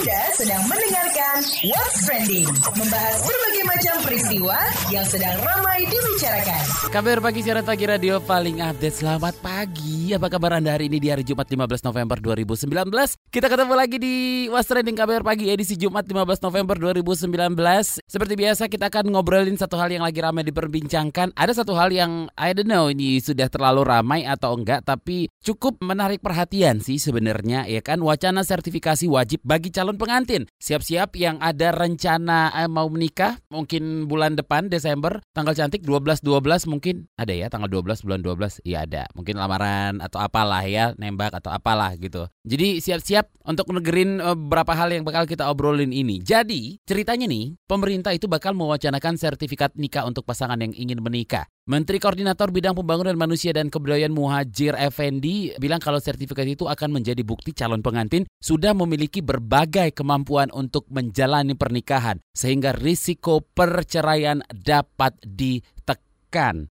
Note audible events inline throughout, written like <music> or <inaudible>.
Anda sedang mendengarkan What's Trending, membahas berbagai macam peristiwa yang sedang ramai dibicarakan. Kabar pagi siaran pagi radio paling update. Selamat pagi. Apa kabar Anda hari ini di hari Jumat 15 November 2019? Kita ketemu lagi di What's Trending Kabar Pagi edisi Jumat 15 November 2019. Seperti biasa kita akan ngobrolin satu hal yang lagi ramai diperbincangkan. Ada satu hal yang I don't know ini sudah terlalu ramai atau enggak tapi cukup menarik perhatian sih sebenarnya ya kan wacana sertifikasi wajib bagi calon pengantin. Siap-siap yang ada rencana eh, mau menikah mungkin bulan depan Desember tanggal cantik 12 12 mungkin ada ya tanggal 12 bulan 12 iya ada. Mungkin lamaran atau apalah ya nembak atau apalah gitu. Jadi siap-siap untuk negerin eh, beberapa hal yang bakal kita obrolin ini. Jadi ceritanya nih pemerintah itu bakal mewacanakan sertifikat nikah untuk pasangan yang ingin menikah. Menteri Koordinator Bidang Pembangunan Manusia dan Kebudayaan Muhajir Effendi bilang kalau sertifikat itu akan menjadi bukti calon pengantin sudah memiliki berbagai kemampuan untuk menjalani pernikahan sehingga risiko perceraian dapat ditekan.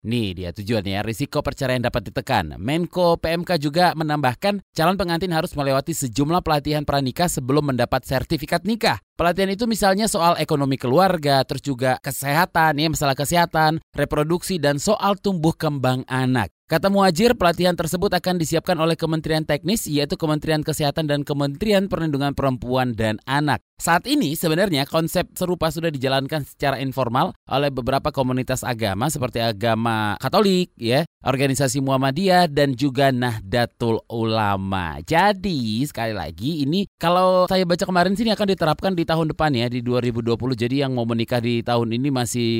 Nih dia tujuannya, risiko perceraian dapat ditekan. Menko PMK juga menambahkan calon pengantin harus melewati sejumlah pelatihan pranikah sebelum mendapat sertifikat nikah. Pelatihan itu misalnya soal ekonomi keluarga, terus juga kesehatan, ya masalah kesehatan, reproduksi, dan soal tumbuh kembang anak. Kata Muajir, pelatihan tersebut akan disiapkan oleh Kementerian Teknis, yaitu Kementerian Kesehatan dan Kementerian Perlindungan Perempuan dan Anak. Saat ini sebenarnya konsep serupa sudah dijalankan secara informal oleh beberapa komunitas agama seperti agama Katolik, ya, organisasi Muhammadiyah dan juga Nahdlatul Ulama. Jadi sekali lagi ini kalau saya baca kemarin sini akan diterapkan di tahun depan ya di 2020. Jadi yang mau menikah di tahun ini masih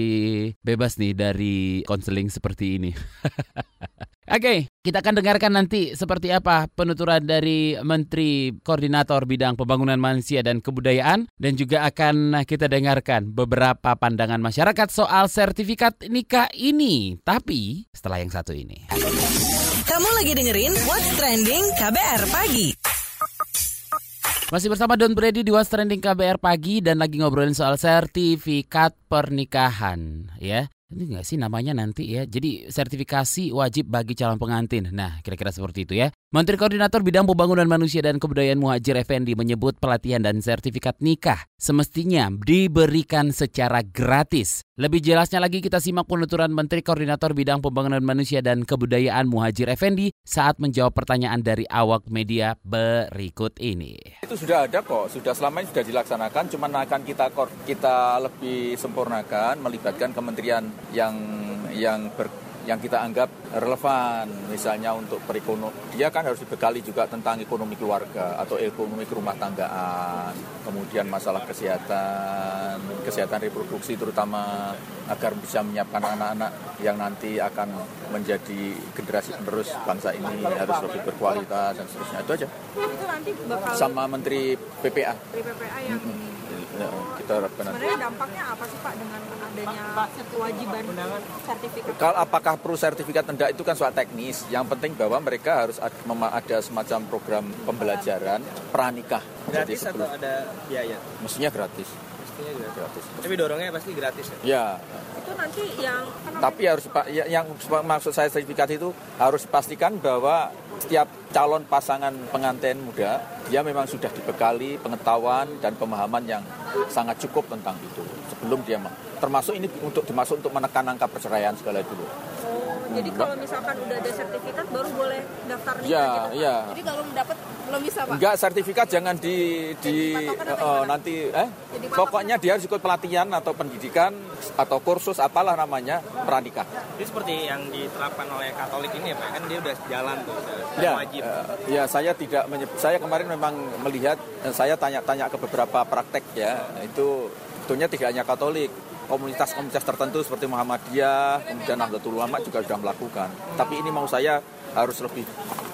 bebas nih dari konseling seperti ini. <laughs> Oke, kita akan dengarkan nanti seperti apa penuturan dari Menteri Koordinator Bidang Pembangunan Manusia dan Kebudayaan dan juga akan kita dengarkan beberapa pandangan masyarakat soal sertifikat nikah ini. Tapi setelah yang satu ini. Kamu lagi dengerin What's Trending KBR Pagi. Masih bersama Don Brady di What's Trending KBR Pagi dan lagi ngobrolin soal sertifikat pernikahan ya. Ini nggak sih namanya nanti ya. Jadi sertifikasi wajib bagi calon pengantin. Nah, kira-kira seperti itu ya. Menteri Koordinator Bidang Pembangunan Manusia dan Kebudayaan Muhajir Effendi menyebut pelatihan dan sertifikat nikah semestinya diberikan secara gratis. Lebih jelasnya lagi kita simak penuturan Menteri Koordinator Bidang Pembangunan Manusia dan Kebudayaan Muhajir Effendi saat menjawab pertanyaan dari awak media berikut ini. Itu sudah ada kok, sudah selama ini sudah dilaksanakan, cuman akan kita kita lebih sempurnakan, melibatkan kementerian yang yang ber, yang kita anggap relevan misalnya untuk perekonomi dia kan harus dibekali juga tentang ekonomi keluarga atau ekonomi rumah tanggaan kemudian masalah kesehatan kesehatan reproduksi terutama agar bisa menyiapkan anak-anak yang nanti akan menjadi generasi penerus bangsa ini harus lebih berkualitas dan seterusnya. Itu aja. Itu nanti bakal sama menteri PPA yang Ya, kita harapkan nanti. sebenarnya dampaknya apa sih Pak dengan adanya kewajiban sertifikat Kalau apakah perlu sertifikat tidak itu kan soal teknis. Yang penting bahwa mereka harus ada, semacam program pembelajaran pranikah. Jadi Gratis atau sebelum, ada biaya? mestinya gratis. Pastinya gratis. gratis. Tapi dorongnya pasti gratis ya? Ya, itu nanti yang tapi harus pa- ya- yang maksud saya sertifikat itu harus dipastikan bahwa setiap calon pasangan pengantin muda dia memang sudah dibekali pengetahuan dan pemahaman yang sangat cukup tentang itu sebelum dia ma- termasuk ini untuk dimasuk untuk menekan angka perceraian segala dulu. Jadi kalau misalkan udah ada sertifikat baru boleh daftar nikah Ya, gitu ya. jadi kalau dapat belum bisa Pak Enggak sertifikat jangan di di Jadi eh, gimana? nanti eh Jadi pokoknya dia harus ikut pelatihan atau pendidikan atau kursus apalah namanya pranikah. Ini seperti yang diterapkan oleh Katolik ini ya Pak, kan dia udah jalan tuh, udah Ya, wajib. eh, ya saya tidak menyebut saya kemarin memang melihat eh, saya tanya-tanya ke beberapa praktek ya itu sebetulnya tidak hanya Katolik komunitas-komunitas tertentu seperti Muhammadiyah kemudian Nahdlatul Ulama juga sudah melakukan tapi ini mau saya harus lebih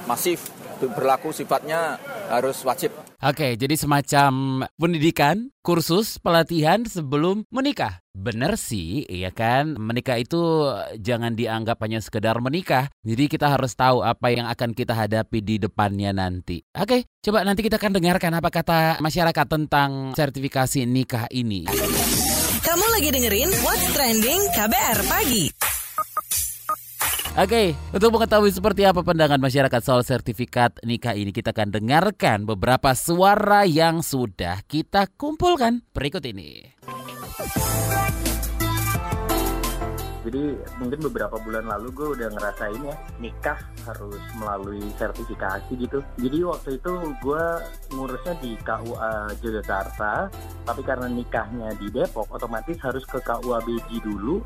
masif berlaku sifatnya harus wajib Oke, jadi semacam pendidikan, kursus, pelatihan sebelum menikah. Bener sih, iya kan? Menikah itu jangan dianggap hanya sekedar menikah. Jadi kita harus tahu apa yang akan kita hadapi di depannya nanti. Oke, coba nanti kita akan dengarkan apa kata masyarakat tentang sertifikasi nikah ini. Lagi dengerin What's Trending KBR Pagi. Oke, untuk mengetahui seperti apa pandangan masyarakat soal sertifikat nikah ini, kita akan dengarkan beberapa suara yang sudah kita kumpulkan berikut ini. Jadi mungkin beberapa bulan lalu gue udah ngerasain ya nikah harus melalui sertifikasi gitu. Jadi waktu itu gue ngurusnya di KUA Jakarta, tapi karena nikahnya di Depok, otomatis harus ke KUA Beji dulu.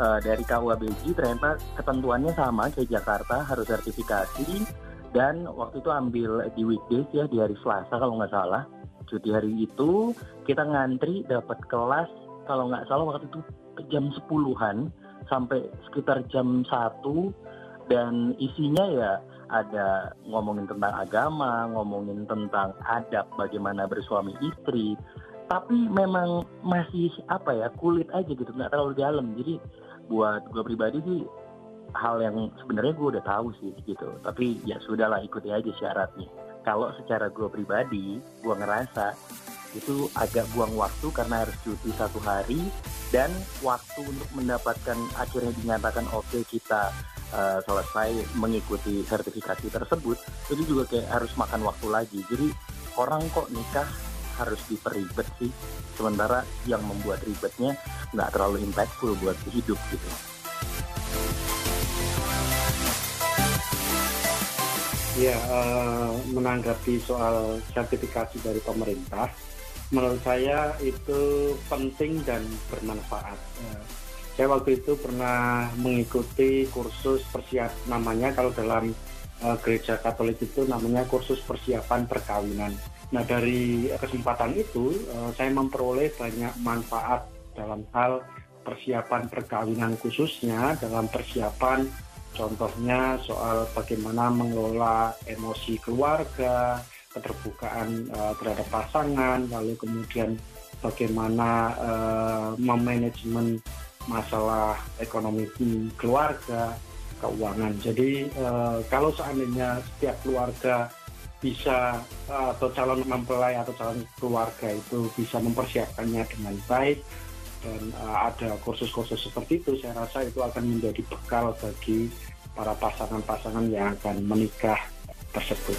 Uh, dari KUA Beji ternyata ketentuannya sama kayak Jakarta harus sertifikasi dan waktu itu ambil di weekdays ya di hari Selasa kalau nggak salah. Cuti hari itu kita ngantri dapat kelas kalau nggak salah waktu itu jam 10-an sampai sekitar jam 1 dan isinya ya ada ngomongin tentang agama, ngomongin tentang adab bagaimana bersuami istri, tapi memang masih apa ya kulit aja gitu nggak terlalu dalam. Jadi buat gue pribadi sih hal yang sebenarnya gue udah tahu sih gitu. Tapi ya sudahlah ikuti aja syaratnya. Kalau secara gue pribadi gue ngerasa itu agak buang waktu karena harus cuti satu hari dan waktu untuk mendapatkan akhirnya dinyatakan oke okay, kita uh, selesai mengikuti sertifikasi tersebut itu juga kayak harus makan waktu lagi jadi orang kok nikah harus diperibet sih sementara yang membuat ribetnya nggak terlalu impactful buat hidup gitu. Ya, uh, menanggapi soal sertifikasi dari pemerintah, menurut saya itu penting dan bermanfaat. Saya waktu itu pernah mengikuti kursus persiap namanya kalau dalam uh, gereja Katolik itu namanya kursus persiapan perkawinan. Nah dari kesempatan itu uh, saya memperoleh banyak manfaat dalam hal persiapan perkawinan khususnya dalam persiapan contohnya soal bagaimana mengelola emosi keluarga, keterbukaan uh, terhadap pasangan, lalu kemudian bagaimana uh, memanajemen masalah ekonomi keluarga, keuangan. Jadi uh, kalau seandainya setiap keluarga bisa uh, atau calon mempelai atau calon keluarga itu bisa mempersiapkannya dengan baik dan uh, ada kursus-kursus seperti itu, saya rasa itu akan menjadi bekal bagi para pasangan-pasangan yang akan menikah tersebut.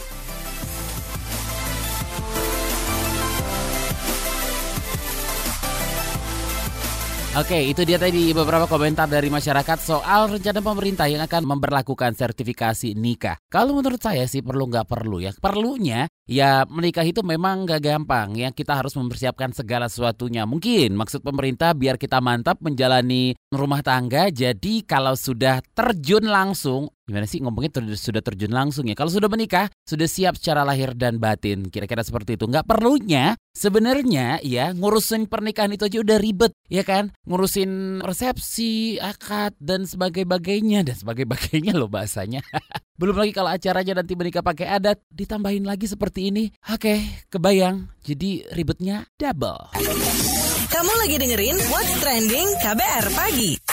Oke, itu dia tadi beberapa komentar dari masyarakat soal rencana pemerintah yang akan memperlakukan sertifikasi nikah. Kalau menurut saya sih perlu nggak perlu ya. Perlunya ya menikah itu memang nggak gampang ya. Kita harus mempersiapkan segala sesuatunya. Mungkin maksud pemerintah biar kita mantap menjalani rumah tangga. Jadi kalau sudah terjun langsung Gimana sih ngomongnya ter sudah terjun langsung ya? Kalau sudah menikah, sudah siap secara lahir dan batin. Kira-kira seperti itu. Nggak perlunya sebenarnya ya ngurusin pernikahan itu aja udah ribet ya kan? Ngurusin resepsi, akad dan sebagainya dan sebagainya loh bahasanya. <laughs> Belum lagi kalau acaranya nanti menikah pakai adat, ditambahin lagi seperti ini. Oke, kebayang. Jadi ribetnya double. Kamu lagi dengerin What's Trending KBR Pagi.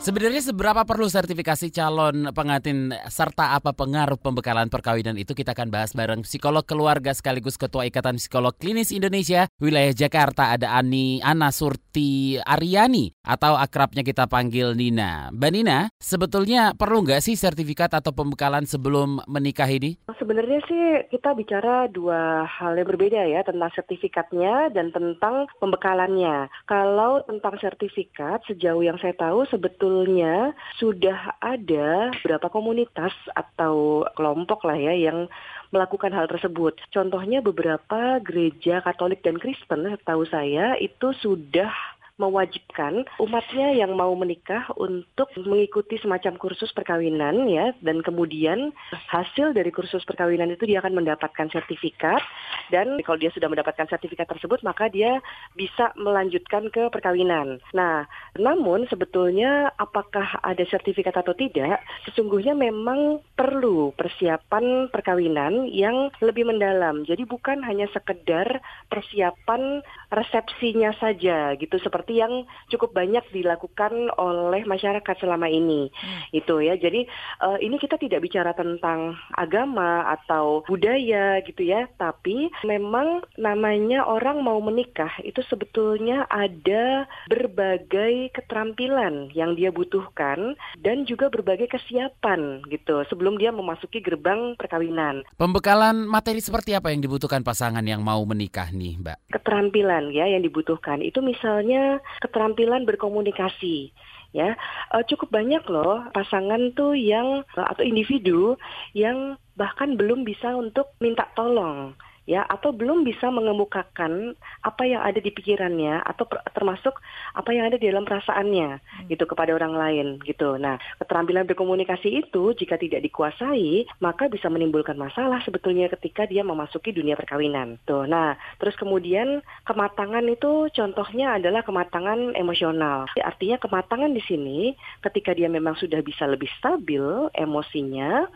Sebenarnya seberapa perlu sertifikasi calon pengantin serta apa pengaruh pembekalan perkawinan itu kita akan bahas bareng psikolog keluarga sekaligus ketua Ikatan Psikolog Klinis Indonesia wilayah Jakarta ada Ani Ana Surti Aryani atau akrabnya kita panggil Nina. Mbak Nina, sebetulnya perlu nggak sih sertifikat atau pembekalan sebelum menikah ini? Sebenarnya sih kita bicara dua hal yang berbeda ya tentang sertifikatnya dan tentang pembekalannya. Kalau tentang sertifikat sejauh yang saya tahu sebetulnya sebetulnya sudah ada beberapa komunitas atau kelompok lah ya yang melakukan hal tersebut. Contohnya beberapa gereja Katolik dan Kristen, tahu saya itu sudah mewajibkan umatnya yang mau menikah untuk mengikuti semacam kursus perkawinan ya dan kemudian hasil dari kursus perkawinan itu dia akan mendapatkan sertifikat dan kalau dia sudah mendapatkan sertifikat tersebut maka dia bisa melanjutkan ke perkawinan. Nah, namun sebetulnya apakah ada sertifikat atau tidak, sesungguhnya memang perlu persiapan perkawinan yang lebih mendalam. Jadi bukan hanya sekedar persiapan resepsinya saja gitu seperti seperti yang cukup banyak dilakukan oleh masyarakat selama ini. Itu ya. Jadi uh, ini kita tidak bicara tentang agama atau budaya gitu ya, tapi memang namanya orang mau menikah itu sebetulnya ada berbagai keterampilan yang dia butuhkan dan juga berbagai kesiapan gitu sebelum dia memasuki gerbang perkawinan. Pembekalan materi seperti apa yang dibutuhkan pasangan yang mau menikah nih, Mbak? Keterampilan ya yang dibutuhkan itu misalnya keterampilan berkomunikasi ya. Uh, cukup banyak loh pasangan tuh yang uh, atau individu yang bahkan belum bisa untuk minta tolong ya atau belum bisa mengemukakan apa yang ada di pikirannya atau termasuk apa yang ada di dalam perasaannya hmm. gitu kepada orang lain gitu. Nah, keterampilan berkomunikasi itu jika tidak dikuasai maka bisa menimbulkan masalah sebetulnya ketika dia memasuki dunia perkawinan. Tuh. Nah, terus kemudian kematangan itu contohnya adalah kematangan emosional. Artinya kematangan di sini ketika dia memang sudah bisa lebih stabil emosinya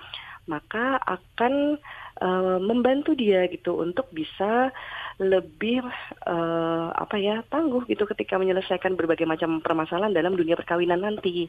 maka akan uh, membantu dia gitu untuk bisa lebih uh, apa ya tangguh gitu ketika menyelesaikan berbagai macam permasalahan dalam dunia perkawinan nanti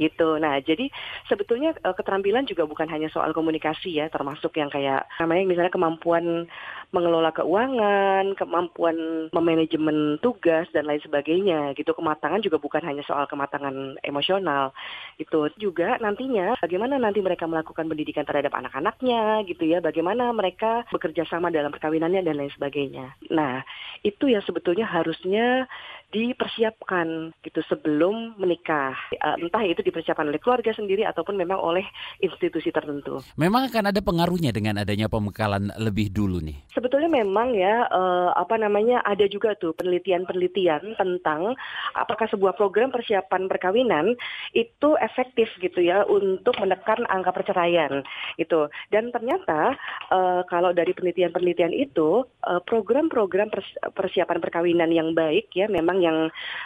gitu. Nah jadi sebetulnya uh, keterampilan juga bukan hanya soal komunikasi ya, termasuk yang kayak namanya misalnya kemampuan mengelola keuangan, kemampuan memanajemen tugas dan lain sebagainya gitu. Kematangan juga bukan hanya soal kematangan emosional gitu. Juga nantinya bagaimana nanti mereka melakukan pendidikan terhadap anak-anaknya gitu ya, bagaimana mereka bekerja sama dalam perkawinannya dan lain sebagainya. Nah, itu yang sebetulnya harusnya dipersiapkan gitu sebelum menikah. Uh, entah itu dipersiapkan oleh keluarga sendiri ataupun memang oleh institusi tertentu. Memang akan ada pengaruhnya dengan adanya pembekalan lebih dulu nih. Sebetulnya memang ya uh, apa namanya ada juga tuh penelitian-penelitian tentang apakah sebuah program persiapan perkawinan itu efektif gitu ya untuk menekan angka perceraian itu. Dan ternyata uh, kalau dari penelitian-penelitian itu program-program persiapan perkawinan yang baik ya memang yang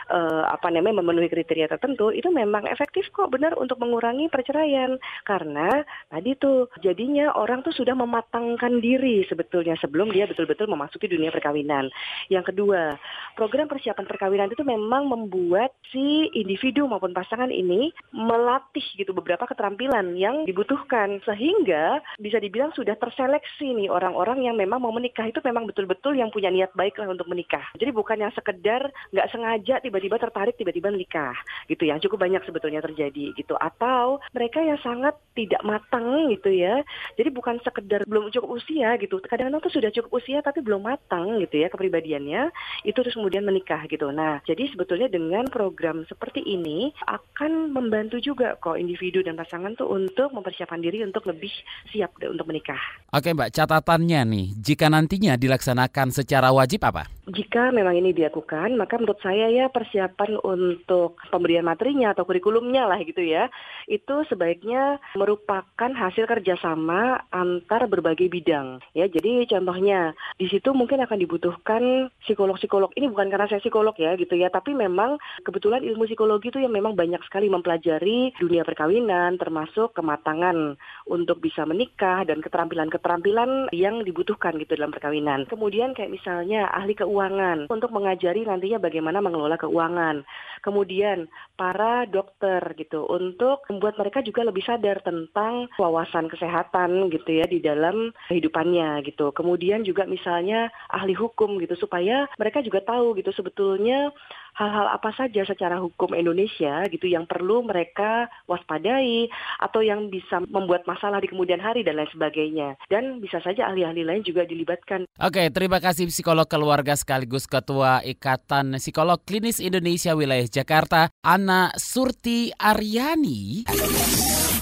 uh, apa namanya memenuhi kriteria tertentu itu memang efektif kok benar untuk mengurangi perceraian karena tadi tuh jadinya orang tuh sudah mematangkan diri sebetulnya sebelum dia betul-betul memasuki dunia perkawinan. Yang kedua, program persiapan perkawinan itu memang membuat si individu maupun pasangan ini melatih gitu beberapa keterampilan yang dibutuhkan sehingga bisa dibilang sudah terseleksi nih orang-orang yang memang mau menikah itu memang betul-betul yang punya niat baik lah untuk menikah. Jadi bukan yang sekedar nggak nggak sengaja tiba-tiba tertarik tiba-tiba menikah gitu ya. Cukup banyak sebetulnya terjadi gitu. Atau mereka yang sangat tidak matang gitu ya. Jadi bukan sekedar belum cukup usia gitu. Kadang-kadang tuh sudah cukup usia tapi belum matang gitu ya kepribadiannya. Itu terus kemudian menikah gitu. Nah jadi sebetulnya dengan program seperti ini akan membantu juga kok individu dan pasangan tuh untuk mempersiapkan diri untuk lebih siap untuk menikah. Oke Mbak, catatannya nih, jika nantinya dilaksanakan secara wajib apa? Jika memang ini dilakukan, maka menurut saya ya persiapan untuk pemberian materinya atau kurikulumnya lah gitu ya, itu sebaiknya merupakan hasil kerjasama antar berbagai bidang. Ya, jadi contohnya di situ mungkin akan dibutuhkan psikolog-psikolog. Ini bukan karena saya psikolog ya gitu ya, tapi memang kebetulan ilmu psikologi itu yang memang banyak sekali mempelajari dunia perkawinan, termasuk kematangan untuk bisa menikah dan keterampilan-keterampilan yang dibutuhkan gitu dalam perkawinan. Kemudian kayak misalnya ahli keuangan untuk mengajari nantinya bagaimana mengelola keuangan. Kemudian para dokter gitu untuk membuat mereka juga lebih sadar tentang wawasan kesehatan gitu ya di dalam kehidupannya gitu. Kemudian juga misalnya ahli hukum gitu supaya mereka juga tahu gitu sebetulnya hal-hal apa saja secara hukum Indonesia gitu yang perlu mereka waspadai atau yang bisa membuat masalah di kemudian hari dan lain sebagainya. Dan bisa saja ahli-ahli lain juga dilibatkan. Oke, terima kasih psikolog keluarga sekaligus Ketua Ikatan Psikolog Klinis Indonesia Wilayah Jakarta, Ana Surti Aryani.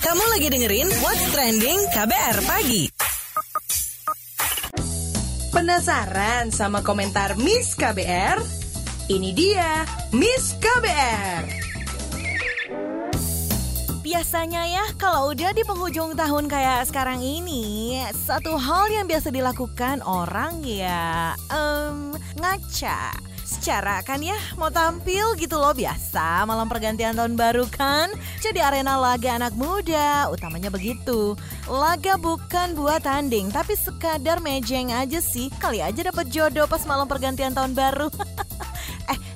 Kamu lagi dengerin What's Trending KBR Pagi. Penasaran sama komentar Miss KBR? Ini dia Miss KBR. Biasanya ya, kalau udah di penghujung tahun kayak sekarang ini, satu hal yang biasa dilakukan orang ya, um, ngaca. Secara kan ya, mau tampil gitu loh biasa malam pergantian tahun baru kan. Jadi arena laga anak muda, utamanya begitu. Laga bukan buat tanding, tapi sekadar mejeng aja sih. Kali aja dapet jodoh pas malam pergantian tahun baru. <laughs>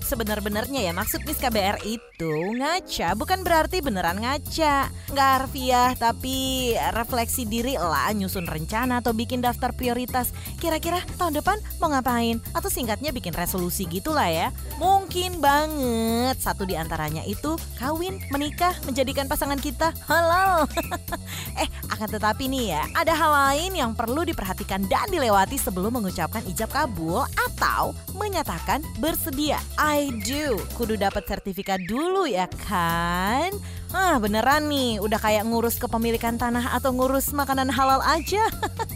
sebenar-benarnya ya maksud Miss KBR itu ngaca bukan berarti beneran ngaca. Nggak harfiah tapi refleksi diri lah nyusun rencana atau bikin daftar prioritas. Kira-kira tahun depan mau ngapain? Atau singkatnya bikin resolusi gitulah ya. Mungkin banget satu di antaranya itu kawin, menikah, menjadikan pasangan kita halal. <laughs> eh akan tetapi nih ya ada hal lain yang perlu diperhatikan dan dilewati sebelum mengucapkan ijab kabul atau menyatakan bersedia. I do. Kudu dapat sertifikat dulu ya kan? Ah beneran nih, udah kayak ngurus kepemilikan tanah atau ngurus makanan halal aja.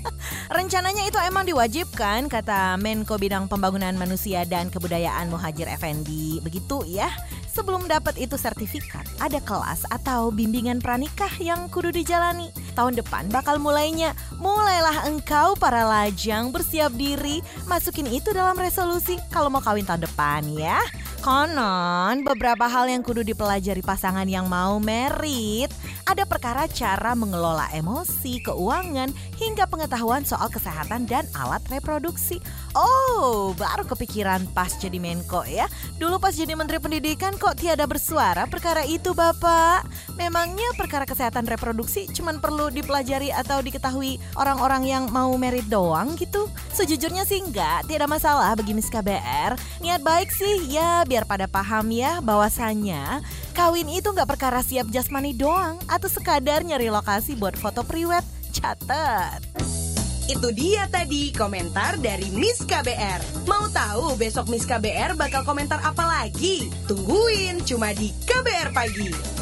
<laughs> Rencananya itu emang diwajibkan kata Menko Bidang Pembangunan Manusia dan Kebudayaan Muhajir Effendi. Begitu ya. Sebelum dapat itu sertifikat, ada kelas atau bimbingan pranikah yang kudu dijalani. Tahun depan bakal mulainya. Mulailah engkau para lajang bersiap diri, masukin itu dalam resolusi kalau mau kawin tahun depan ya. Konon, beberapa hal yang kudu dipelajari pasangan yang mau merit. Ada perkara cara mengelola emosi, keuangan, hingga pengetahuan soal kesehatan dan alat reproduksi. Oh, baru kepikiran pas jadi Menko ya. Dulu pas jadi Menteri Pendidikan kok tiada bersuara perkara itu Bapak. Memangnya perkara kesehatan reproduksi cuman perlu dipelajari atau diketahui orang-orang yang mau merit doang gitu? Sejujurnya sih enggak, tidak masalah bagi Miss KBR. Niat baik sih ya biar pada paham ya bahwasannya kawin itu nggak perkara siap jasmani doang atau sekadar nyari lokasi buat foto priwet. Catat. Itu dia tadi komentar dari Miss KBR. Mau tahu besok Miss KBR bakal komentar apa lagi? Tungguin cuma di KBR Pagi.